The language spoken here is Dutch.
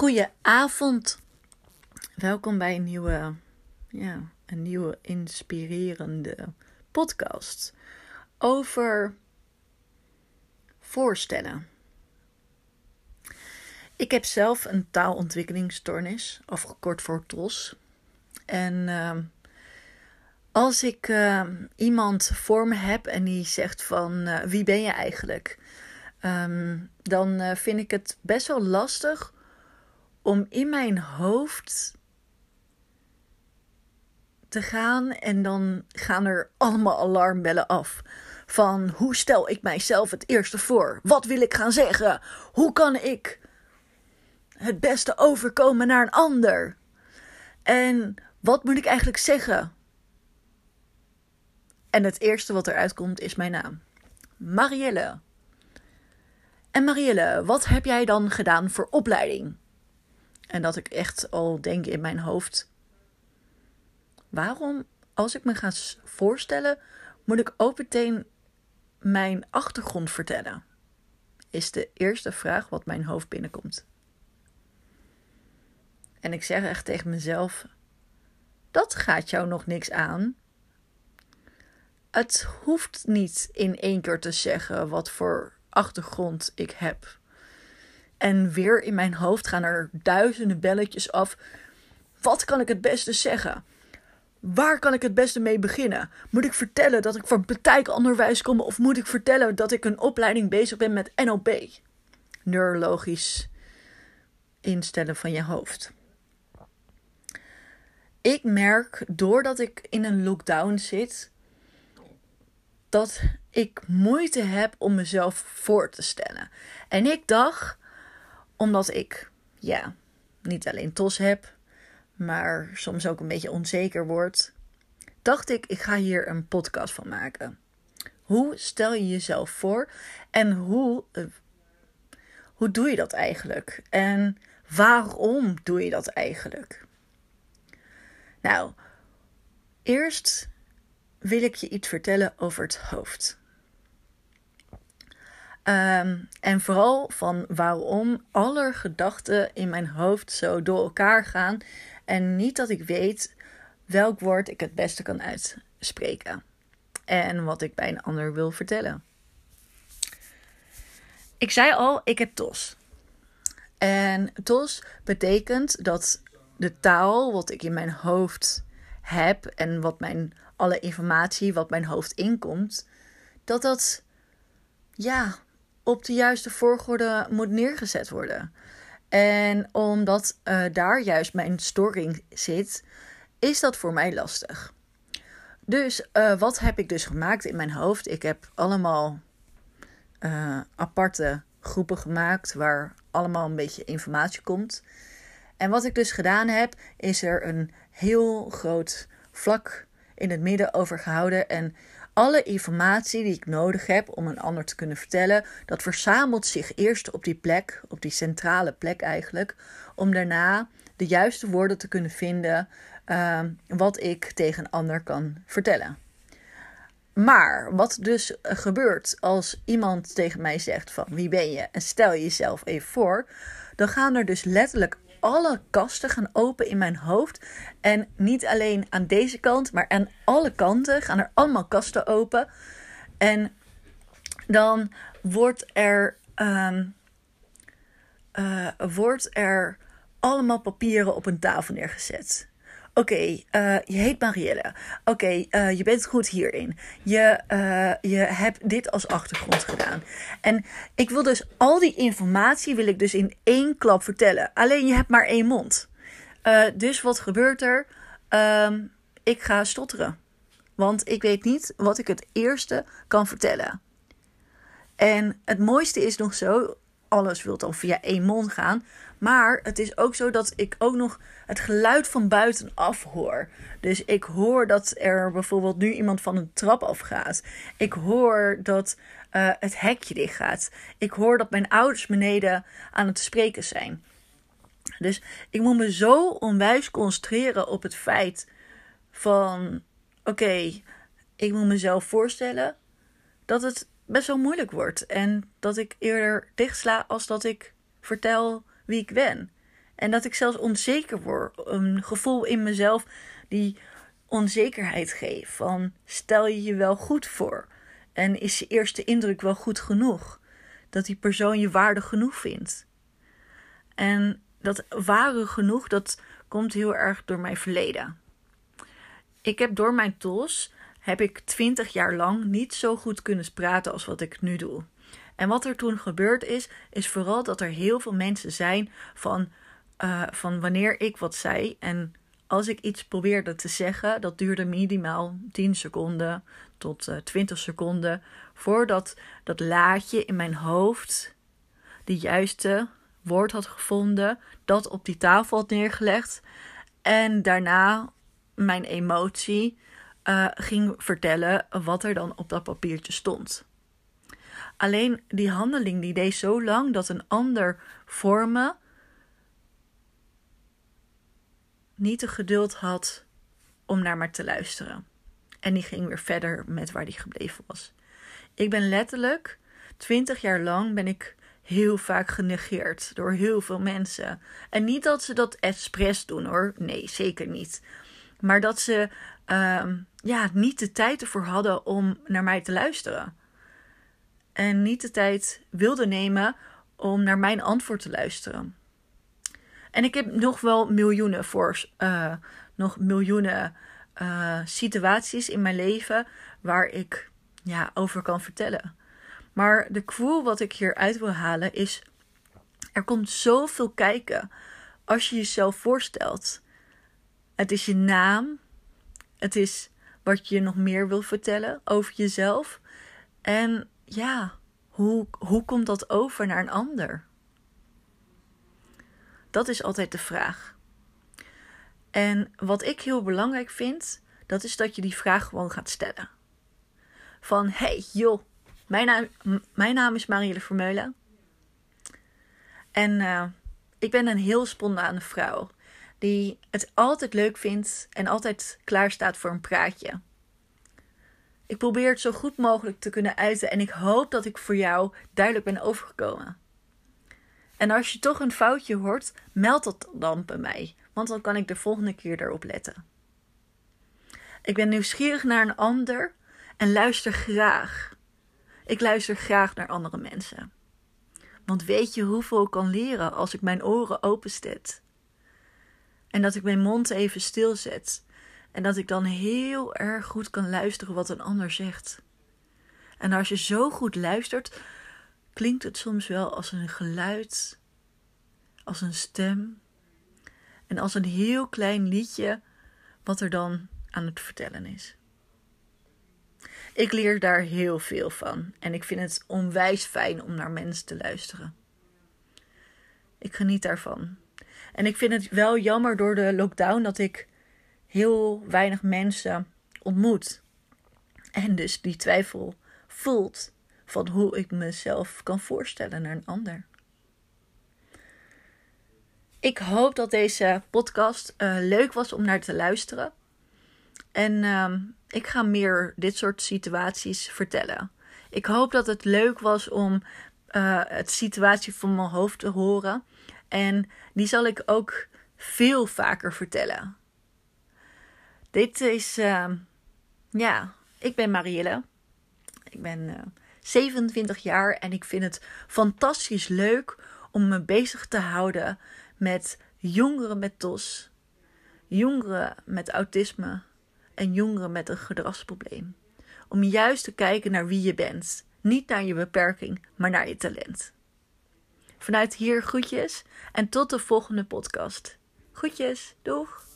Goedenavond. Welkom bij een nieuwe, ja, een nieuwe inspirerende podcast over voorstellen. Ik heb zelf een taalontwikkelingsstoornis, afgekort voor TOS. En ehm, als ik ehm, iemand voor me heb en die zegt van eh, wie ben je eigenlijk? Ehm, dan eh, vind ik het best wel lastig om in mijn hoofd te gaan en dan gaan er allemaal alarmbellen af. Van hoe stel ik mijzelf het eerste voor? Wat wil ik gaan zeggen? Hoe kan ik het beste overkomen naar een ander? En wat moet ik eigenlijk zeggen? En het eerste wat eruit komt is mijn naam. Marielle. En Marielle, wat heb jij dan gedaan voor opleiding? En dat ik echt al denk in mijn hoofd: waarom, als ik me ga voorstellen, moet ik ook meteen mijn achtergrond vertellen? Is de eerste vraag wat mijn hoofd binnenkomt. En ik zeg echt tegen mezelf: dat gaat jou nog niks aan. Het hoeft niet in één keer te zeggen wat voor achtergrond ik heb. En weer in mijn hoofd gaan er duizenden belletjes af. Wat kan ik het beste zeggen? Waar kan ik het beste mee beginnen? Moet ik vertellen dat ik van praktijkonderwijs kom of moet ik vertellen dat ik een opleiding bezig ben met NLP? Neurologisch instellen van je hoofd. Ik merk doordat ik in een lockdown zit dat ik moeite heb om mezelf voor te stellen. En ik dacht, omdat ik, ja, niet alleen tos heb, maar soms ook een beetje onzeker word, dacht ik, ik ga hier een podcast van maken. Hoe stel je jezelf voor en hoe, uh, hoe doe je dat eigenlijk? En waarom doe je dat eigenlijk? Nou, eerst wil ik je iets vertellen over het hoofd. Ehm, en vooral van waarom alle gedachten in mijn hoofd zo door elkaar gaan. En niet dat ik weet welk woord ik het beste kan uitspreken. En wat ik bij een ander wil vertellen. Ik zei al, ik heb TOS. En TOS betekent dat de taal wat ik in mijn hoofd heb en wat mijn alle informatie wat mijn hoofd inkomt, dat dat ja, op de juiste volgorde moet neergezet worden. En omdat uh, daar juist mijn storing zit, is dat voor mij lastig. Dus uh, wat heb ik dus gemaakt in mijn hoofd? Ik heb allemaal uh, aparte groepen gemaakt waar allemaal een beetje informatie komt. En wat ik dus gedaan heb, is er een heel groot vlak in het midden over gehouden. En alle informatie die ik nodig heb om een ander te kunnen vertellen, dat verzamelt zich eerst op die plek, op die centrale plek eigenlijk, om daarna de juiste woorden te kunnen vinden uh, wat ik tegen een ander kan vertellen. Maar wat dus gebeurt als iemand tegen mij zegt van wie ben je en stel jezelf even voor, dan gaan er dus letterlijk alle kasten gaan open in mijn hoofd. En niet alleen aan deze kant, maar aan alle kanten gaan er allemaal kasten open. En dan wordt er, um, uh, wordt er allemaal papieren op een tafel neergezet. Oké, eh, je heet Marielle. Oké, eh, je bent goed hierin. Je, uh, je hebt dit als achtergrond gedaan. En ik wil dus al die informatie wil ik dus in één klap vertellen. Alleen je hebt maar één mond. dus wat gebeurt er? Um, ik ga stotteren. Want ik weet niet wat ik het eerste kan vertellen. En het mooiste is nog zo, alles wil dan via één mond gaan. Maar het is ook zo dat ik ook nog het geluid van buitenaf hoor. Dus ik hoor dat er bijvoorbeeld nu iemand van een trap afgaat. Ik hoor dat uh, het hekje dicht gaat. Ik hoor dat mijn ouders beneden aan het spreken zijn. Dus ik moet me zo onwijs concentreren op het feit van: oké, ik moet mezelf voorstellen dat het best wel moeilijk wordt. En dat ik eerder dichtsla als dat ik vertel wie ik ben. En dat ik zelfs onzeker word. Een gevoel in mezelf die onzekerheid geeft. Van stel je je wel goed voor? En is je eerste indruk wel goed genoeg? Dat die persoon je waardig genoeg vindt. En dat ware genoeg, dat komt heel erg door mijn verleden. Ik heb door mijn tools heb ik twintig jaar lang niet zo goed kunnen praten als wat ik nu doe. En wat er toen gebeurd is, is vooral dat er heel veel mensen zijn van, uh, van wanneer ik wat zei en als ik iets probeerde te zeggen, dat duurde minimaal 10 seconden tot uh, eh, 20 seconden voordat dat laadje in mijn hoofd de juiste woord had gevonden, dat op die tafel had neergelegd en daarna mijn emotie uh, ging vertellen wat er dan op dat papiertje stond. Alleen die handeling die deed zo lang dat een ander voor me niet de geduld had om naar mij te luisteren. En die ging weer verder met waar die gebleven was. Ik ben letterlijk twintig jaar lang ben ik heel vaak genegeerd door heel veel mensen. En niet dat ze dat expres doen hoor. Nee, zeker niet. Maar dat ze uh, ja, niet de tijd ervoor hadden om naar mij te luisteren. En niet de tijd wilden nemen om naar mijn antwoord te luisteren. En ik heb nog wel miljoenen voor, uh, nog miljoenen uh, situaties in mijn leven waar ik ja, over kan vertellen. Maar de quote wat ik hier uit wil halen is: er komt zoveel kijken als je jezelf voorstelt. Het is je naam, het is wat je nog meer wil vertellen over jezelf. En ja, hoe, hoe komt dat over naar een ander? Dat is altijd de vraag. En wat ik heel belangrijk vind, dat is dat je die vraag gewoon gaat stellen. Van, hey joh, mijn naam, mijn naam is Marielle Vermeulen. En uh, ik ben een heel spontane vrouw. Die het altijd leuk vindt en altijd klaar staat voor een praatje. Ik probeer het zo goed mogelijk te kunnen uiten en ik hoop dat ik voor jou duidelijk ben overgekomen. En als je toch een foutje hoort, meld dat dan bij mij, want dan kan ik de volgende keer erop letten. Ik ben nieuwsgierig naar een ander en luister graag. Ik luister graag naar andere mensen. Want weet je hoeveel ik kan leren als ik mijn oren openstet? En dat ik mijn mond even stilzet. En dat ik dan heel erg goed kan luisteren wat een ander zegt. En als je zo goed luistert, klinkt het soms wel als een geluid, als een stem en als een heel klein liedje wat er dan aan het vertellen is. Ik leer daar heel veel van en ik vind het onwijs fijn om naar mensen te luisteren. Ik geniet daarvan. En ik vind het wel jammer door de lockdown dat ik heel weinig mensen ontmoet. En dus die twijfel voelt van hoe ik mezelf kan voorstellen naar een ander. Ik hoop dat deze podcast uh, leuk was om naar te luisteren. En uh, ik ga meer dit soort situaties vertellen. Ik hoop dat het leuk was om uh, het situatie van mijn hoofd te horen. En die zal ik ook veel vaker vertellen. Dit is, uh, ja, ik ben Marielle. Ik ben uh, 27 jaar en ik vind het fantastisch leuk om me bezig te houden met jongeren met TOS, jongeren met autisme en jongeren met een gedragsprobleem. Om juist te kijken naar wie je bent, niet naar je beperking, maar naar je talent. Vanuit hier groetjes en tot de volgende podcast. Groetjes, doeg!